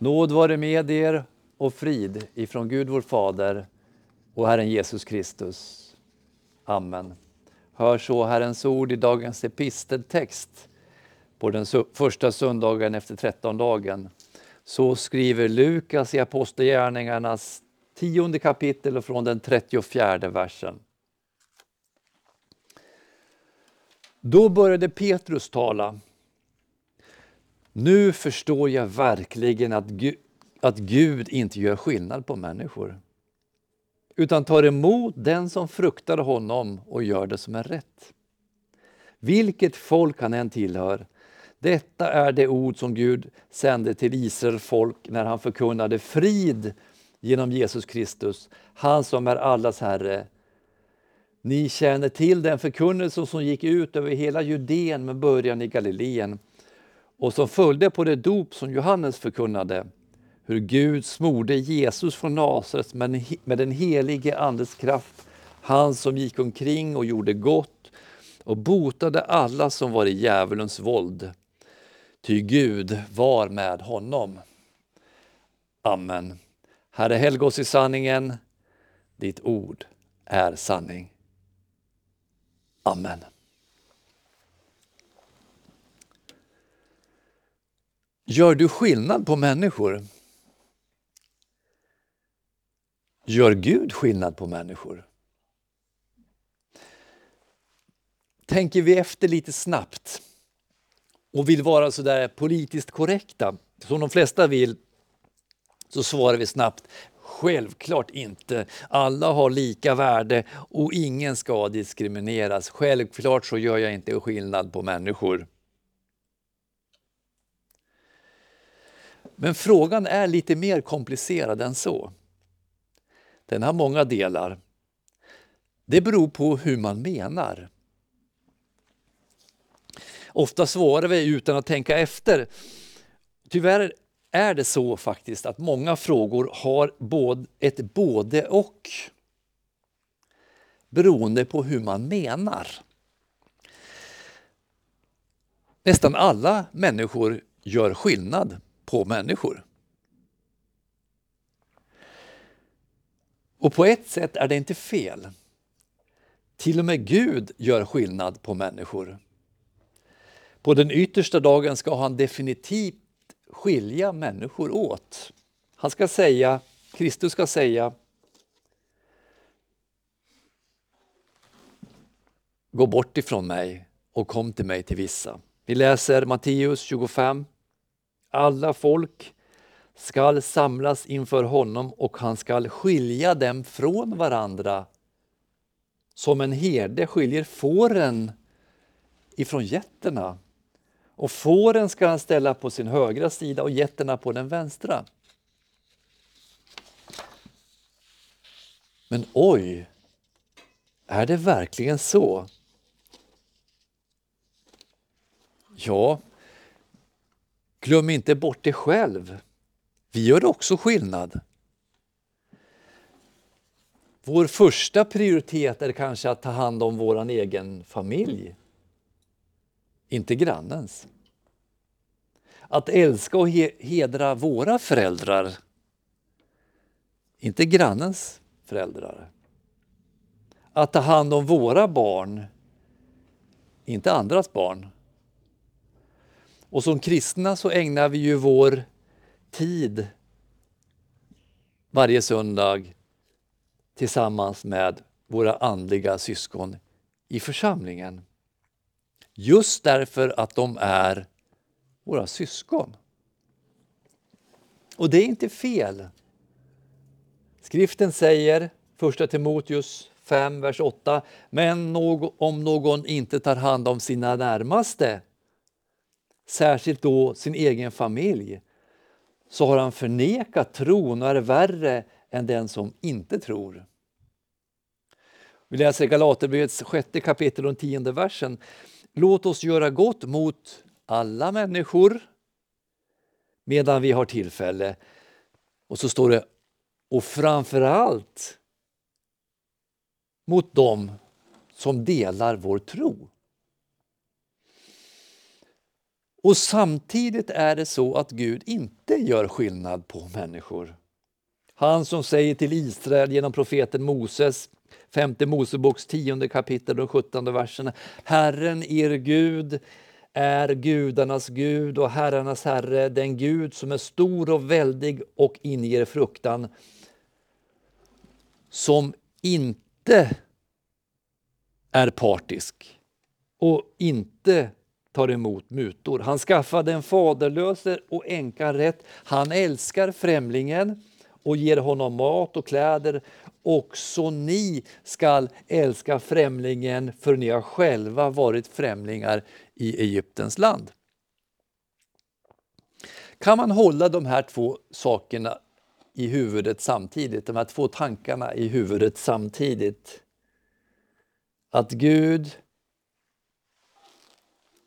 Nåd vare med er och frid ifrån Gud vår Fader och Herren Jesus Kristus. Amen. Hör så Herrens ord i dagens episteltext på den första söndagen efter trettondagen. Så skriver Lukas i Apostlagärningarnas tionde kapitel och från den 34 versen. Då började Petrus tala. Nu förstår jag verkligen att Gud, att Gud inte gör skillnad på människor utan tar emot den som fruktar honom och gör det som är rätt. Vilket folk han än tillhör. Detta är det ord som Gud sände till Israels folk när han förkunnade frid genom Jesus Kristus, han som är allas Herre. Ni känner till den förkunnelse som gick ut över hela Judeen med början i Galileen och som följde på det dop som Johannes förkunnade hur Gud smorde Jesus från Nasaret med den helige Andes kraft, han som gick omkring och gjorde gott och botade alla som var i djävulens våld. Ty Gud var med honom. Amen. Herre, helg oss i sanningen. Ditt ord är sanning. Amen. Gör du skillnad på människor? Gör Gud skillnad på människor? Tänker vi efter lite snabbt och vill vara så där politiskt korrekta, som de flesta vill, så svarar vi snabbt Självklart inte. Alla har lika värde och ingen ska diskrimineras. Självklart så gör jag inte skillnad på människor. Men frågan är lite mer komplicerad än så. Den har många delar. Det beror på hur man menar. Ofta svarar vi utan att tänka efter. Tyvärr är det så faktiskt att många frågor har ett både och beroende på hur man menar. Nästan alla människor gör skillnad på människor. Och på ett sätt är det inte fel. Till och med Gud gör skillnad på människor. På den yttersta dagen ska han definitivt skilja människor åt. Han ska säga, Kristus ska säga Gå bort ifrån mig och kom till mig till vissa. Vi läser Matteus 25. Alla folk skall samlas inför honom och han skall skilja dem från varandra som en herde skiljer fåren ifrån getterna. Och fåren ska han ställa på sin högra sida och getterna på den vänstra. Men oj, är det verkligen så? Ja, glöm inte bort dig själv. Vi gör också skillnad. Vår första prioritet är kanske att ta hand om vår egen familj, inte grannens. Att älska och hedra våra föräldrar, inte grannens föräldrar. Att ta hand om våra barn, inte andras barn. Och som kristna så ägnar vi ju vår tid varje söndag tillsammans med våra andliga syskon i församlingen. Just därför att de är våra syskon. Och det är inte fel. Skriften säger, 1 Timoteus 5, vers 8, men om någon inte tar hand om sina närmaste, särskilt då sin egen familj, så har han förnekat tron och är värre än den som inte tror. Vi läser Galaterbrevets sjätte kapitel och tionde versen. Låt oss göra gott mot alla människor medan vi har tillfälle. Och så står det, och framför allt mot dem som delar vår tro. Och samtidigt är det så att Gud inte gör skillnad på människor. Han som säger till Israel genom profeten Moses, 5 Moseboks tionde kapitel och sjuttonde versen. Herren er Gud är gudarnas Gud och herrarnas Herre, den Gud som är stor och väldig och inger fruktan. Som inte är partisk och inte tar emot mutor. Han skaffade en faderlöse och änkan rätt. Han älskar främlingen och ger honom mat och kläder. Också ni skall älska främlingen, för ni har själva varit främlingar i Egyptens land. Kan man hålla de här två sakerna i huvudet samtidigt, de här två tankarna i huvudet samtidigt? Att Gud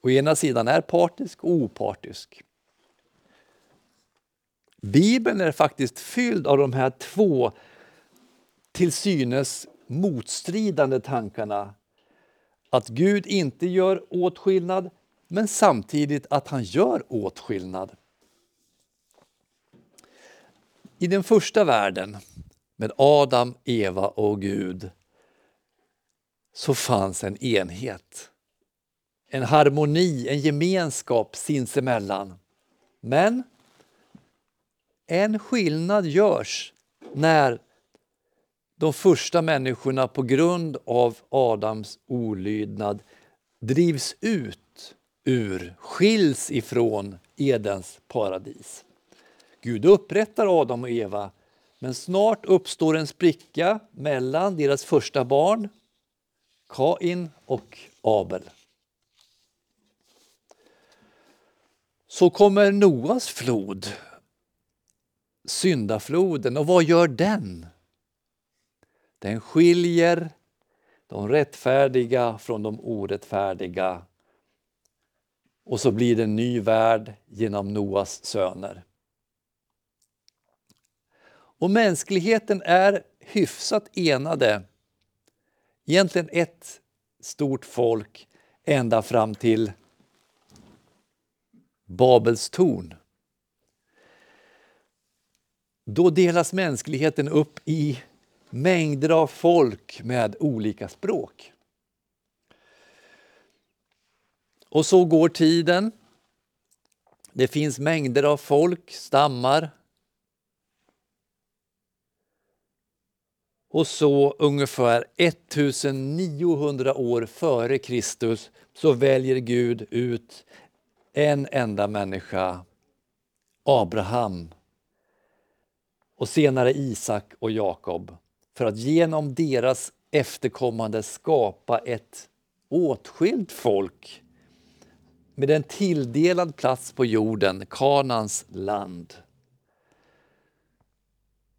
å ena sidan är partisk och opartisk. Bibeln är faktiskt fylld av de här två till synes motstridande tankarna. Att Gud inte gör åtskillnad, men samtidigt att han gör åtskillnad. I den första världen, med Adam, Eva och Gud, så fanns en enhet. En harmoni, en gemenskap sinsemellan. Men en skillnad görs när de första människorna på grund av Adams olydnad drivs ut ur, skiljs ifrån Edens paradis. Gud upprättar Adam och Eva men snart uppstår en spricka mellan deras första barn, Kain och Abel. Så kommer Noas flod syndafloden. Och vad gör den? Den skiljer de rättfärdiga från de orättfärdiga. Och så blir det en ny värld genom Noas söner. Och mänskligheten är hyfsat enade. Egentligen ett stort folk ända fram till Babels torn. Då delas mänskligheten upp i mängder av folk med olika språk. Och så går tiden. Det finns mängder av folk, stammar. Och så ungefär 1900 år före Kristus så väljer Gud ut en enda människa, Abraham, och senare Isak och Jakob för att genom deras efterkommande skapa ett åtskilt folk med en tilldelad plats på jorden, Kanans land.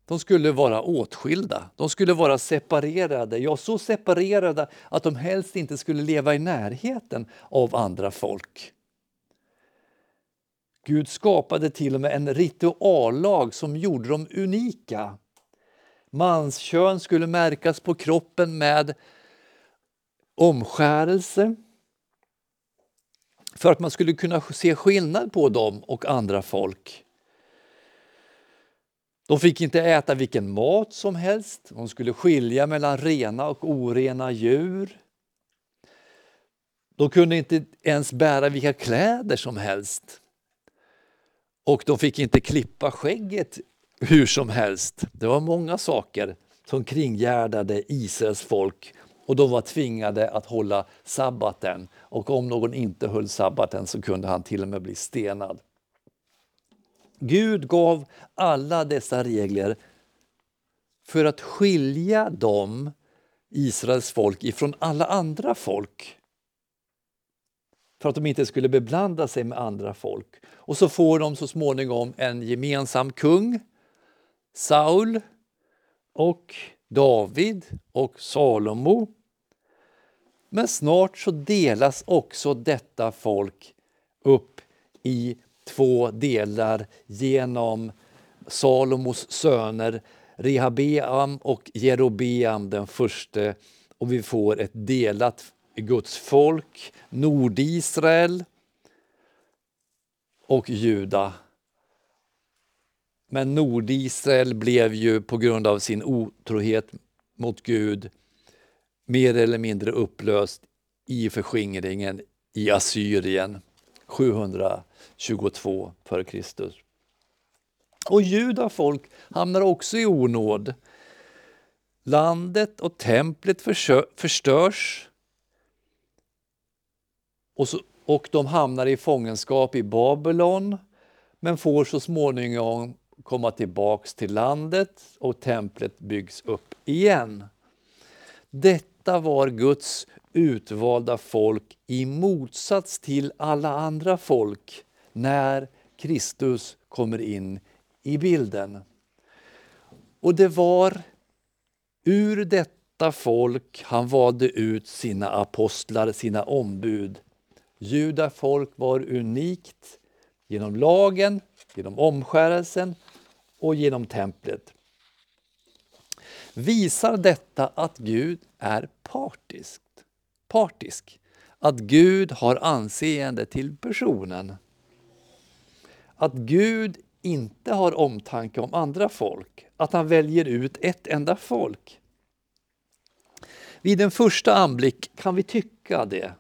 De skulle vara åtskilda, de skulle vara separerade, ja så separerade att de helst inte skulle leva i närheten av andra folk. Gud skapade till och med en rituallag som gjorde dem unika. Manskön skulle märkas på kroppen med omskärelse för att man skulle kunna se skillnad på dem och andra folk. De fick inte äta vilken mat som helst. De skulle skilja mellan rena och orena djur. De kunde inte ens bära vilka kläder som helst. Och de fick inte klippa skägget hur som helst. Det var många saker som kringgärdade Israels folk och de var tvingade att hålla sabbaten. Och om någon inte höll sabbaten så kunde han till och med bli stenad. Gud gav alla dessa regler för att skilja dem, Israels folk, ifrån alla andra folk för att de inte skulle beblanda sig med andra folk. Och så får de så småningom en gemensam kung, Saul och David och Salomo. Men snart så delas också detta folk upp i två delar genom Salomos söner Rehabeam och Jerobeam den förste och vi får ett delat Guds folk, Nordisrael och Juda. Men Nordisrael blev ju på grund av sin otrohet mot Gud mer eller mindre upplöst i förskingringen i Assyrien 722 f.Kr. Och juda folk hamnar också i onåd. Landet och templet förstörs och, så, och de hamnar i fångenskap i Babylon men får så småningom komma tillbaks till landet och templet byggs upp igen. Detta var Guds utvalda folk i motsats till alla andra folk när Kristus kommer in i bilden. Och det var ur detta folk han valde ut sina apostlar, sina ombud. Juda folk var unikt genom lagen, genom omskärelsen och genom templet. Visar detta att Gud är partisk? partisk? Att Gud har anseende till personen? Att Gud inte har omtanke om andra folk, att han väljer ut ett enda folk. Vid en första anblick kan vi tycka det.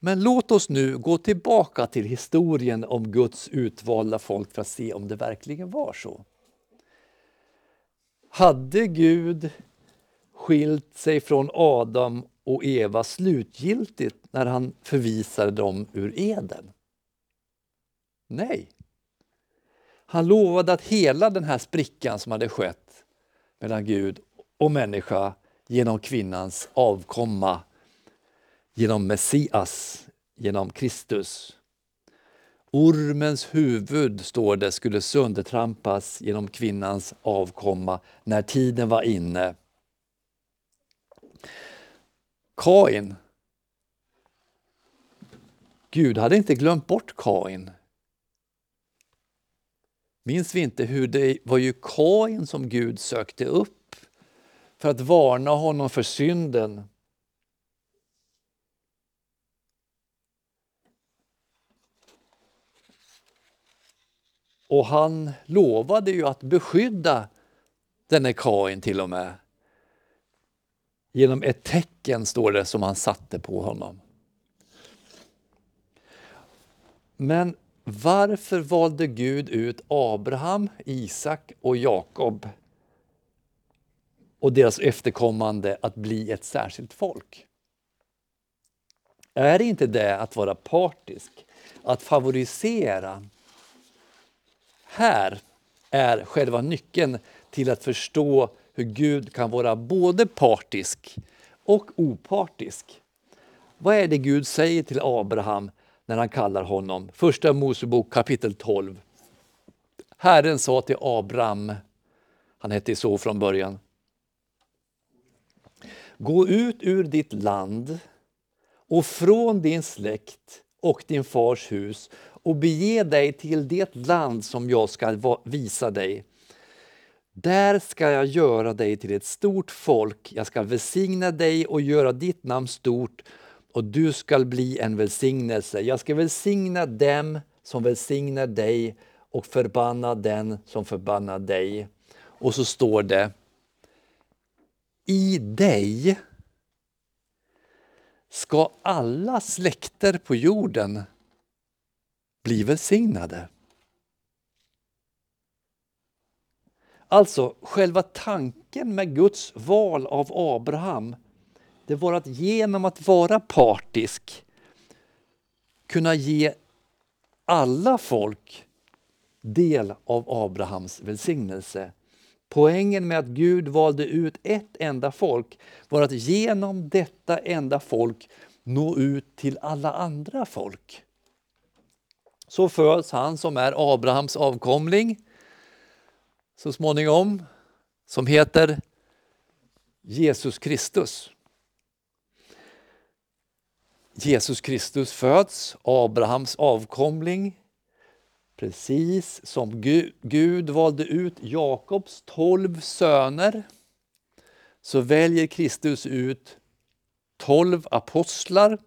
Men låt oss nu gå tillbaka till historien om Guds utvalda folk för att se om det verkligen var så. Hade Gud skilt sig från Adam och Eva slutgiltigt när han förvisade dem ur Eden? Nej. Han lovade att hela den här sprickan som hade skett mellan Gud och människa genom kvinnans avkomma, genom Messias, genom Kristus. Ormens huvud, står det, skulle söndertrampas genom kvinnans avkomma när tiden var inne. Kain. Gud hade inte glömt bort Kain. Minns vi inte hur det var ju Kain som Gud sökte upp för att varna honom för synden? Och han lovade ju att beskydda denne Kain till och med. Genom ett tecken, står det, som han satte på honom. Men varför valde Gud ut Abraham, Isak och Jakob och deras efterkommande att bli ett särskilt folk? Är det inte det att vara partisk, att favorisera? Här är själva nyckeln till att förstå hur Gud kan vara både partisk och opartisk. Vad är det Gud säger till Abraham när han kallar honom. Första Mosebok kapitel 12. Herren sa till Abraham, han hette så från början. Gå ut ur ditt land och från din släkt och din fars hus och bege dig till det land som jag ska visa dig. Där ska jag göra dig till ett stort folk, jag ska välsigna dig och göra ditt namn stort och du skall bli en välsignelse. Jag ska välsigna dem som välsignar dig och förbanna den som förbannar dig. Och så står det I dig ska alla släkter på jorden bli välsignade. Alltså, själva tanken med Guds val av Abraham det var att genom att vara partisk kunna ge alla folk del av Abrahams välsignelse. Poängen med att Gud valde ut ett enda folk var att genom detta enda folk nå ut till alla andra folk. Så föds han som är Abrahams avkomling så småningom, som heter Jesus Kristus. Jesus Kristus föds, Abrahams avkomling, precis som Gud valde ut Jakobs tolv söner så väljer Kristus ut tolv apostlar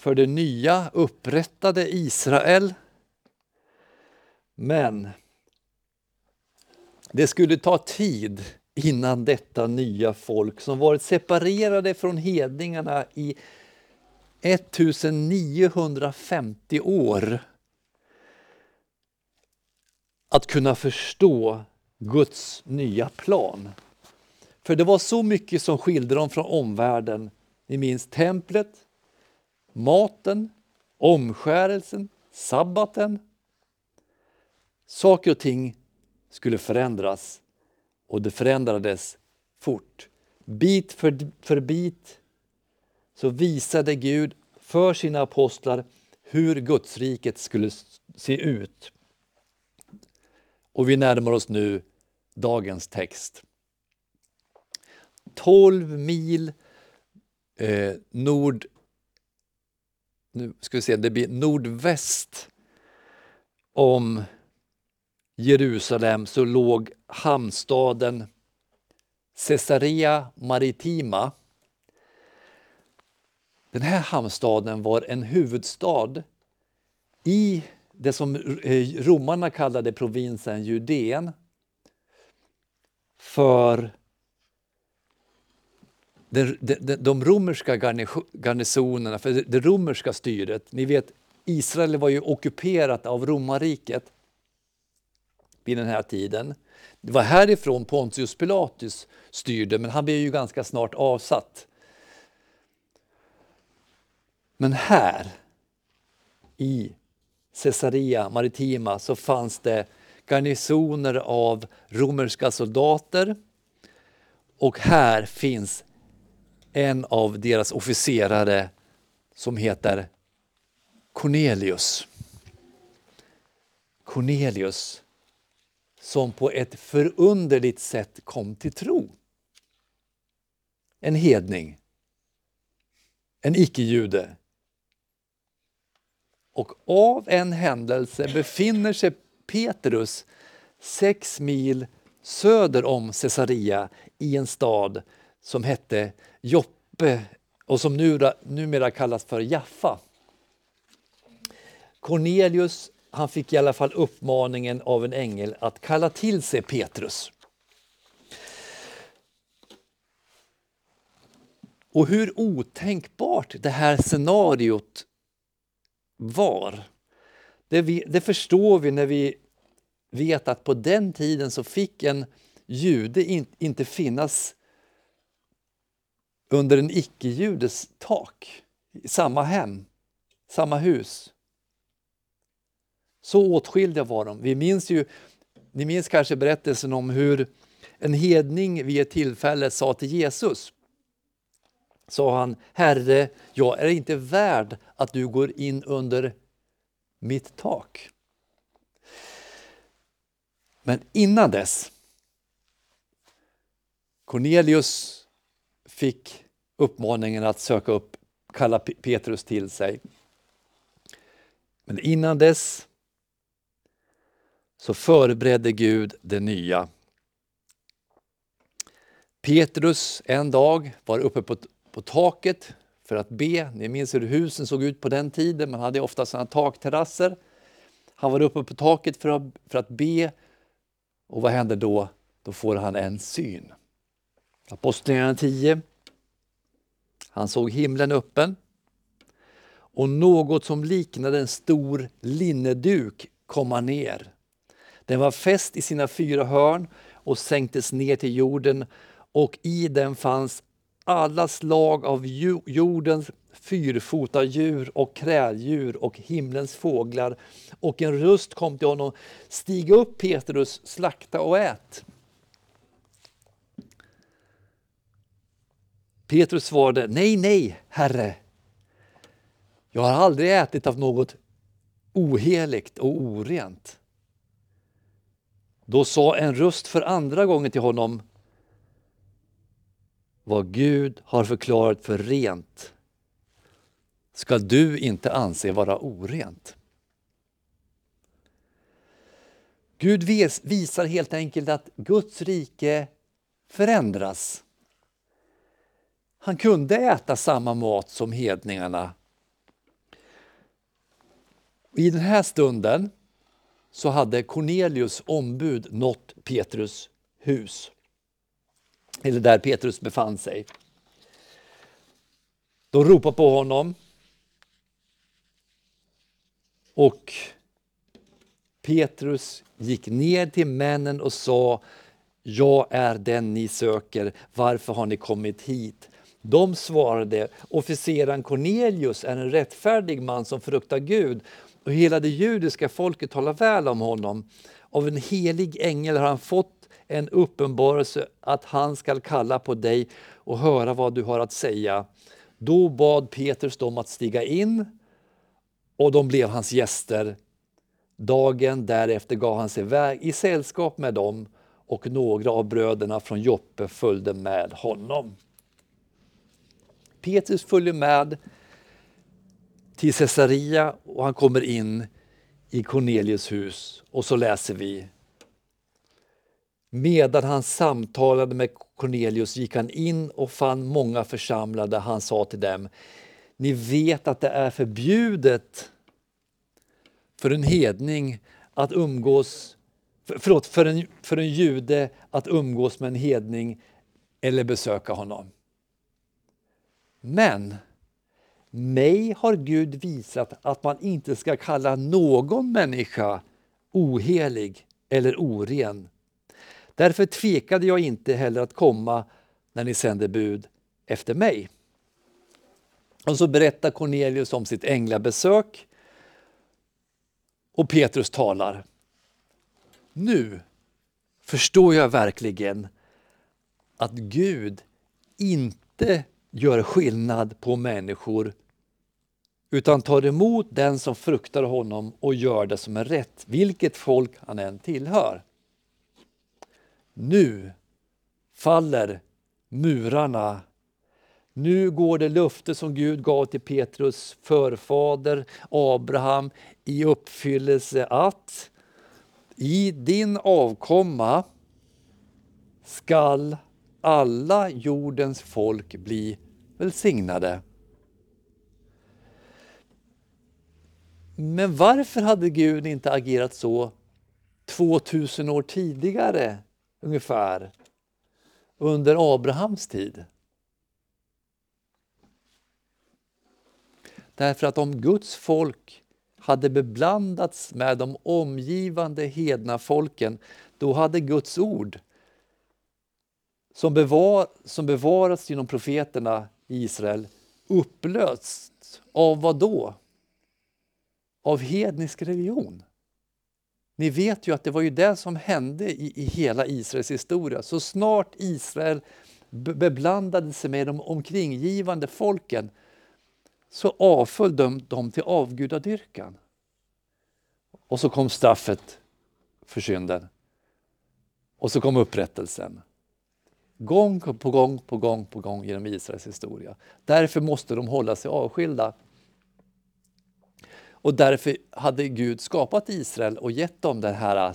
för det nya upprättade Israel. Men det skulle ta tid innan detta nya folk som varit separerade från hedningarna i 1950 år att kunna förstå Guds nya plan. För det var så mycket som skilde dem från omvärlden. Ni minns templet, maten, omskärelsen, sabbaten. Saker och ting skulle förändras och det förändrades fort. Bit för, för bit så visade Gud för sina apostlar hur Gudsriket skulle se ut. Och vi närmar oss nu dagens text. 12 mil eh, nord... Nu ska vi se, det blir nordväst om Jerusalem så låg hamnstaden Caesarea Maritima. Den här hamnstaden var en huvudstad i det som romarna kallade provinsen Judeen för de, de, de romerska garnisonerna, för det romerska styret. Ni vet, Israel var ju ockuperat av romarriket vid den här tiden. Det var härifrån Pontius Pilatus styrde, men han blev ju ganska snart avsatt. Men här i Caesarea Maritima så fanns det garnisoner av romerska soldater och här finns en av deras officerare som heter Cornelius. Cornelius som på ett förunderligt sätt kom till tro. En hedning, en icke-jude. Och av en händelse befinner sig Petrus sex mil söder om Caesarea i en stad som hette Joppe och som numera kallas för Jaffa. Cornelius han fick i alla fall uppmaningen av en ängel att kalla till sig Petrus. Och hur otänkbart det här scenariot var, det, vi, det förstår vi när vi vet att på den tiden så fick en jude in, inte finnas under en icke-judes tak, i samma hem, samma hus. Så åtskilda var de. Vi minns ju, ni minns kanske berättelsen om hur en hedning vid ett tillfälle sa till Jesus sa han, Herre, jag är inte värd att du går in under mitt tak. Men innan dess, Cornelius fick uppmaningen att söka upp, kalla Petrus till sig. Men innan dess så förberedde Gud det nya. Petrus en dag var uppe på, på taket för att be. Ni minns hur husen såg ut på den tiden, man hade ofta sådana takterrasser. Han var uppe på taket för att, för att be och vad händer då? Då får han en syn. Apostlagärningarna 10. Han såg himlen öppen och något som liknade en stor linneduk komma ner den var fäst i sina fyra hörn och sänktes ner till jorden och i den fanns alla slag av jordens fyrfota djur och kräldjur och himlens fåglar. Och en röst kom till honom, stig upp Petrus, slakta och ät. Petrus svarade, nej, nej, Herre. Jag har aldrig ätit av något oheligt och orent. Då sa en röst för andra gången till honom Vad Gud har förklarat för rent ska du inte anse vara orent. Gud visar helt enkelt att Guds rike förändras. Han kunde äta samma mat som hedningarna I den här stunden så hade Cornelius ombud nått Petrus hus. Eller där Petrus befann sig. De ropade på honom. Och Petrus gick ner till männen och sa Jag är den ni söker, varför har ni kommit hit? De svarade, officeren Cornelius är en rättfärdig man som fruktar Gud och hela det judiska folket talar väl om honom. Av en helig ängel har han fått en uppenbarelse att han skall kalla på dig och höra vad du har att säga. Då bad Petrus dem att stiga in och de blev hans gäster. Dagen därefter gav han sig iväg i sällskap med dem och några av bröderna från Joppe följde med honom. Petrus följer med till Caesarea och han kommer in i Cornelius hus och så läser vi Medan han samtalade med Cornelius gick han in och fann många församlade. Han sa till dem, ni vet att det är förbjudet för en hedning att umgås, förlåt, för en, för en jude att umgås med en hedning eller besöka honom. Men mig har Gud visat att man inte ska kalla någon människa ohelig eller oren. Därför tvekade jag inte heller att komma när ni sände bud efter mig. Och så berättar Cornelius om sitt änglabesök och Petrus talar. Nu förstår jag verkligen att Gud inte gör skillnad på människor utan tar emot den som fruktar honom och gör det som är rätt, vilket folk han än tillhör. Nu faller murarna. Nu går det löfte som Gud gav till Petrus förfader Abraham i uppfyllelse att i din avkomma skall alla jordens folk bli välsignade. Men varför hade Gud inte agerat så 2000 år tidigare ungefär under Abrahams tid? Därför att om Guds folk hade beblandats med de omgivande hedna folken, då hade Guds ord som, bevar, som bevarats genom profeterna i Israel upplösts av vad då? Av hednisk religion. Ni vet ju att det var ju det som hände i, i hela Israels historia. Så snart Israel beblandade sig med de omkringgivande folken så avföll de dem till avgudadyrkan. Och så kom straffet för synden. Och så kom upprättelsen. Gång på gång på gång på gång genom Israels historia. Därför måste de hålla sig avskilda. Och därför hade Gud skapat Israel och gett dem den här,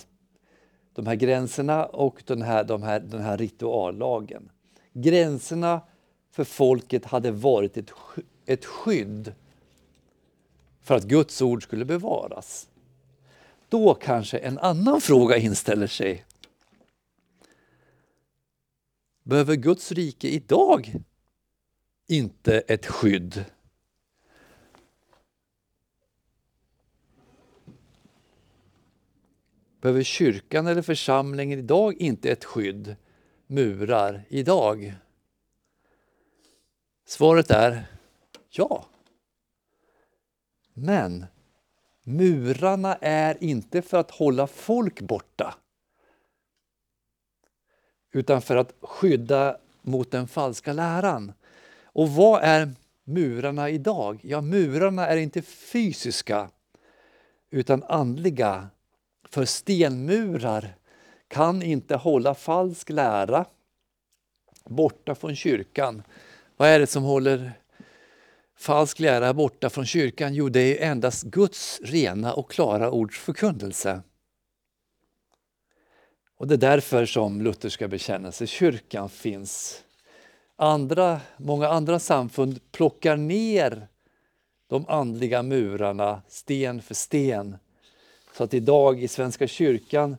de här gränserna och den här, de här, den här rituallagen. Gränserna för folket hade varit ett, ett skydd för att Guds ord skulle bevaras. Då kanske en annan fråga inställer sig. Behöver Guds rike idag inte ett skydd? Behöver kyrkan eller församlingen idag inte ett skydd, murar, idag? Svaret är ja. Men murarna är inte för att hålla folk borta utan för att skydda mot den falska läran. Och vad är murarna idag? Ja, murarna är inte fysiska utan andliga. För stenmurar kan inte hålla falsk lära borta från kyrkan. Vad är det som håller falsk lära borta från kyrkan? Jo, det är endast Guds rena och klara ords förkunnelse. Och det är därför som Lutherska bekännelsekyrkan finns. Andra, många andra samfund plockar ner de andliga murarna sten för sten. Så att idag i Svenska kyrkan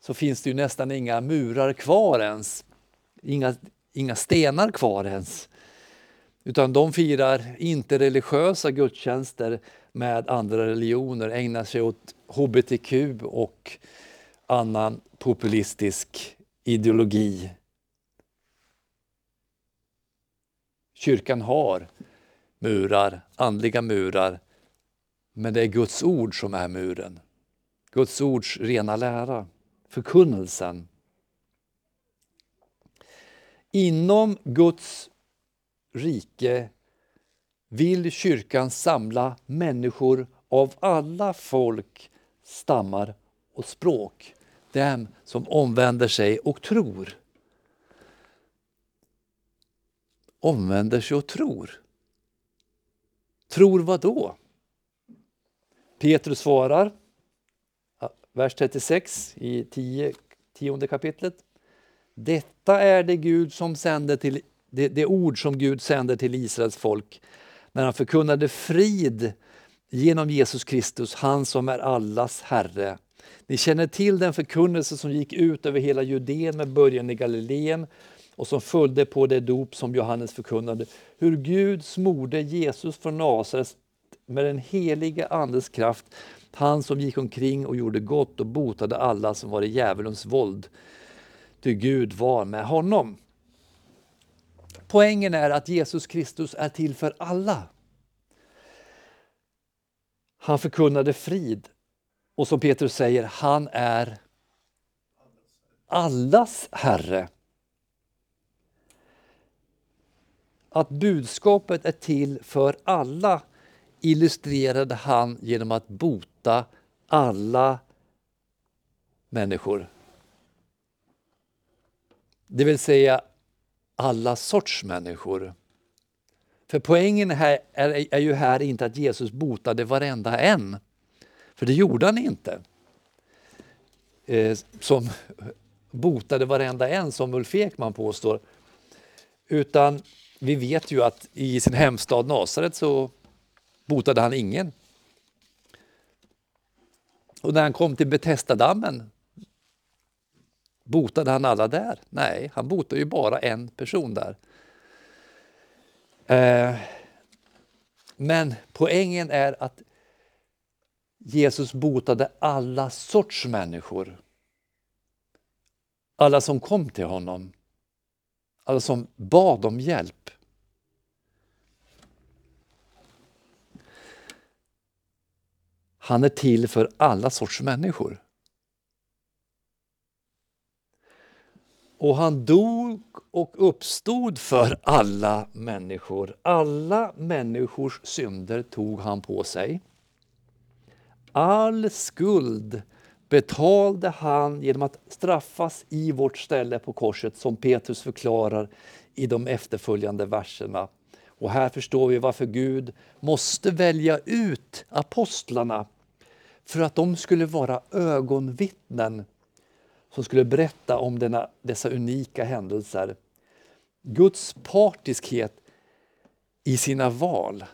så finns det ju nästan inga murar kvar ens. Inga, inga stenar kvar ens. Utan de firar inte religiösa gudstjänster med andra religioner, ägnar sig åt hbtq och annan populistisk ideologi. Kyrkan har murar, andliga murar, men det är Guds ord som är muren. Guds ords rena lära, förkunnelsen. Inom Guds rike vill kyrkan samla människor av alla folk, stammar och språk. Dem som omvänder sig och tror. Omvänder sig och tror. Tror vad då? Petrus svarar, vers 36 i 10, tionde kapitlet. Detta är det, Gud som sände till, det, det ord som Gud sände till Israels folk när han förkunnade frid genom Jesus Kristus, han som är allas Herre. Ni känner till den förkunnelse som gick ut över hela Judeen med början i Galileen och som följde på det dop som Johannes förkunnade. Hur Gud smorde Jesus från Nasaret med den helige Andes kraft, han som gick omkring och gjorde gott och botade alla som var i djävulens våld. Ty Gud var med honom. Poängen är att Jesus Kristus är till för alla. Han förkunnade frid och som Petrus säger, han är allas Herre. Att budskapet är till för alla illustrerade han genom att bota alla människor. Det vill säga alla sorts människor. För poängen här är, är ju här inte att Jesus botade varenda en. För det gjorde han inte. Eh, som botade varenda en, som Ulf Ekman påstår. Utan vi vet ju att i sin hemstad Nasaret så botade han ingen. Och när han kom till Betestadammen botade han alla där? Nej, han botade ju bara en person där. Eh, men poängen är att Jesus botade alla sorts människor. Alla som kom till honom. Alla som bad om hjälp. Han är till för alla sorts människor. Och han dog och uppstod för alla människor. Alla människors synder tog han på sig. All skuld betalade han genom att straffas i vårt ställe på korset som Petrus förklarar i de efterföljande verserna. Och här förstår vi varför Gud måste välja ut apostlarna för att de skulle vara ögonvittnen som skulle berätta om denna, dessa unika händelser. Guds partiskhet i sina val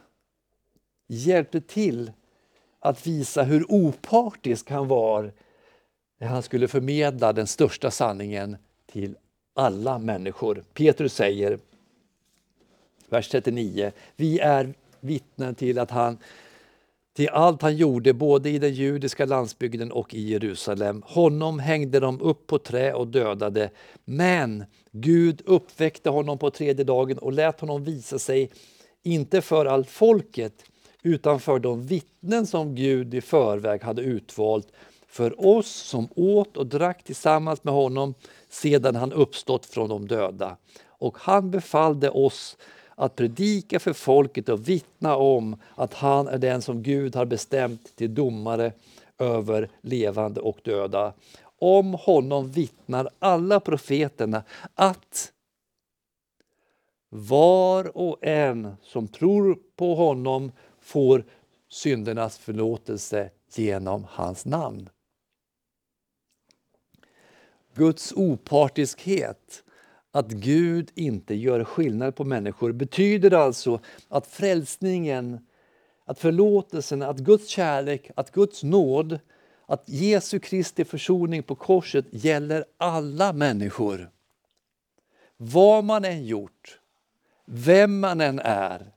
hjälpte till att visa hur opartisk han var när han skulle förmedla den största sanningen till alla människor. Petrus säger, vers 39, vi är vittnen till att han till allt han gjorde både i den judiska landsbygden och i Jerusalem. Honom hängde de upp på trä och dödade. Men Gud uppväckte honom på tredje dagen och lät honom visa sig, inte för allt folket, utan för de vittnen som Gud i förväg hade utvalt, för oss som åt och drack tillsammans med honom sedan han uppstått från de döda. Och han befallde oss att predika för folket och vittna om att han är den som Gud har bestämt till domare över levande och döda. Om honom vittnar alla profeterna att var och en som tror på honom får syndernas förlåtelse genom hans namn. Guds opartiskhet att Gud inte gör skillnad på människor betyder alltså att frälsningen, att förlåtelsen, att Guds kärlek, att Guds nåd, att Jesu Kristi försoning på korset gäller alla människor. Vad man än gjort, vem man än är,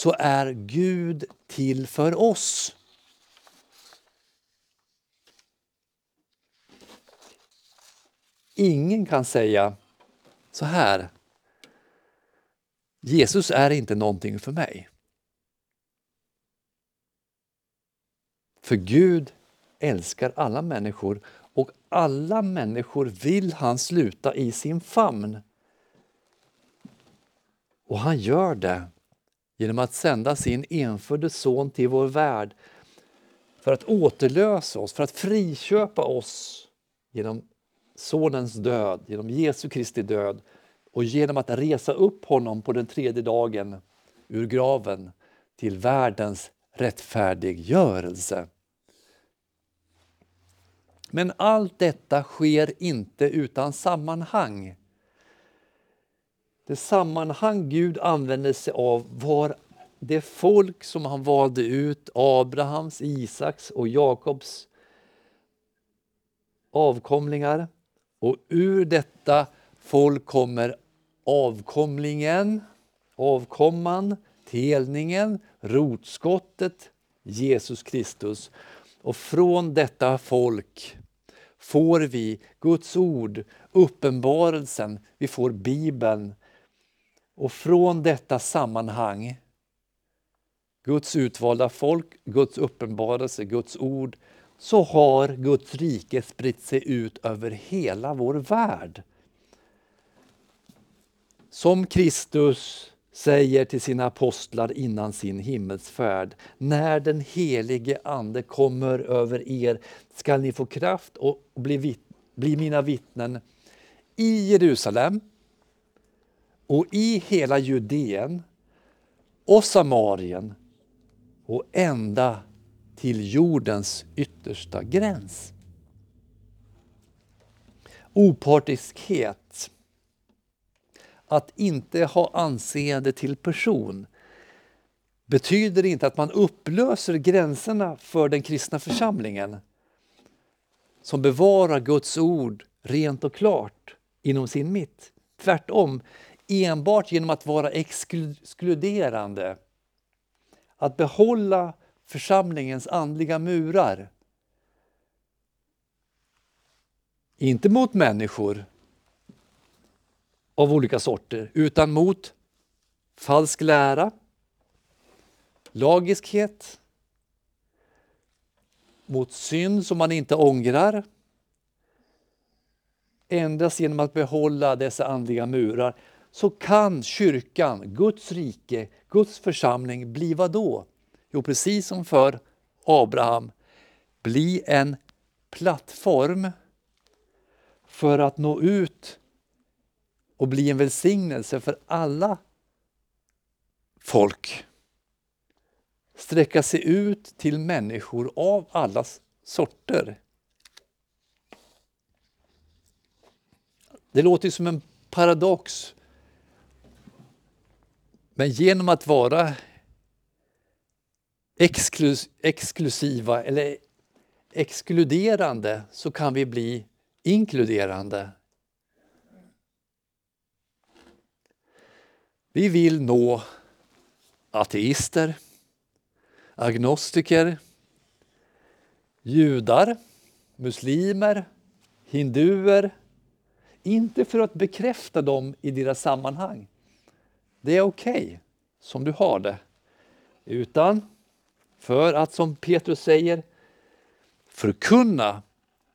så är Gud till för oss. Ingen kan säga så här. Jesus är inte någonting för mig. För Gud älskar alla människor och alla människor vill han sluta i sin famn. Och han gör det genom att sända sin enfödde son till vår värld för att återlösa oss, för att friköpa oss genom Sonens död, genom Jesu Kristi död och genom att resa upp honom på den tredje dagen ur graven till världens rättfärdiggörelse. Men allt detta sker inte utan sammanhang. Det sammanhang Gud använde sig av var det folk som han valde ut, Abrahams, Isaks och Jakobs avkomlingar. Och ur detta folk kommer avkomlingen, avkomman, telningen, rotskottet, Jesus Kristus. Och från detta folk får vi Guds ord, uppenbarelsen, vi får Bibeln. Och från detta sammanhang, Guds utvalda folk, Guds uppenbarelse, Guds ord, så har Guds rike spritt sig ut över hela vår värld. Som Kristus säger till sina apostlar innan sin himmelsfärd. När den helige Ande kommer över er skall ni få kraft och bli, bli mina vittnen i Jerusalem och i hela Judeen och Samarien och ända till jordens yttersta gräns. Opartiskhet, att inte ha anseende till person betyder inte att man upplöser gränserna för den kristna församlingen som bevarar Guds ord rent och klart inom sin mitt. Tvärtom, enbart genom att vara exkluderande, att behålla församlingens andliga murar. Inte mot människor av olika sorter, utan mot falsk lära, lagiskhet, mot synd som man inte ångrar. Endast genom att behålla dessa andliga murar så kan kyrkan, Guds rike, Guds församling bli vad då? Jo, precis som för Abraham, bli en plattform för att nå ut och bli en välsignelse för alla folk. Sträcka sig ut till människor av alla sorter. Det låter som en paradox. Men genom att vara exklus exklusiva eller exkluderande så kan vi bli inkluderande. Vi vill nå ateister, agnostiker, judar, muslimer, hinduer. Inte för att bekräfta dem i deras sammanhang. Det är okej okay, som du har det. Utan för att, som Petrus säger, förkunna,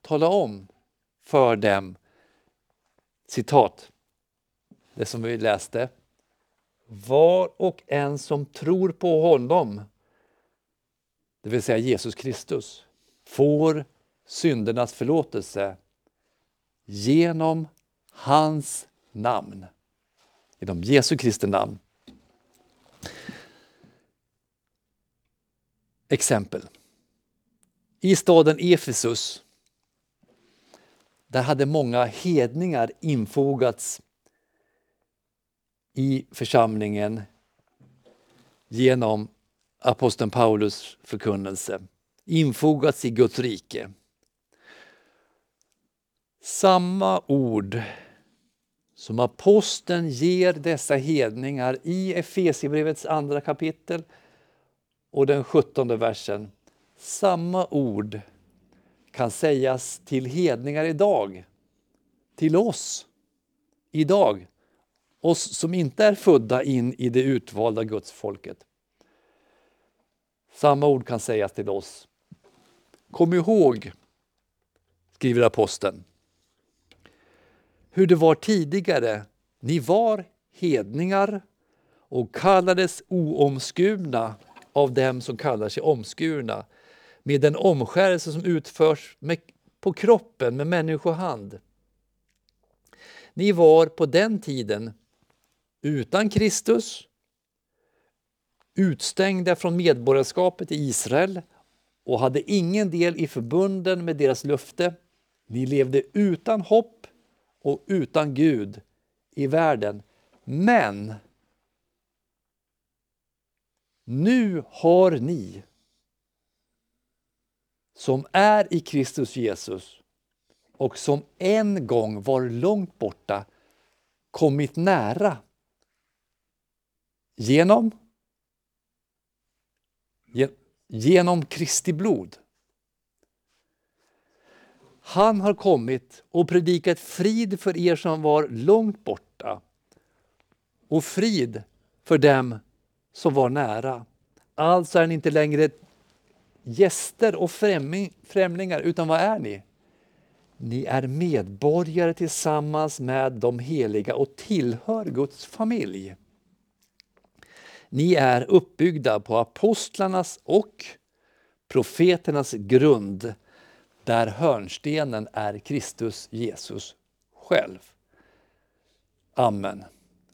tala om för dem, citat, det som vi läste, var och en som tror på honom, det vill säga Jesus Kristus, får syndernas förlåtelse genom hans namn. Genom Jesu Kristi namn. Exempel. I staden Efesus där hade många hedningar infogats i församlingen genom aposteln Paulus förkunnelse, infogats i Guds rike. Samma ord som aposteln ger dessa hedningar i Efesierbrevets andra kapitel och den sjuttonde versen. Samma ord kan sägas till hedningar idag, till oss idag. Oss som inte är födda in i det utvalda gudsfolket. Samma ord kan sägas till oss. Kom ihåg, skriver aposteln, hur det var tidigare. Ni var hedningar och kallades oomskurna av dem som kallar sig omskurna med den omskärelse som utförs med, på kroppen med människohand. Ni var på den tiden utan Kristus, utstängda från medborgarskapet i Israel och hade ingen del i förbunden med deras löfte. Ni levde utan hopp och utan Gud i världen. Men nu har ni som är i Kristus Jesus och som en gång var långt borta kommit nära genom genom Kristi blod. Han har kommit och predikat frid för er som var långt borta och frid för dem som var nära. Alltså är ni inte längre gäster och främlingar, utan vad är ni? Ni är medborgare tillsammans med de heliga och tillhör Guds familj. Ni är uppbyggda på apostlarnas och profeternas grund där hörnstenen är Kristus Jesus själv. Amen.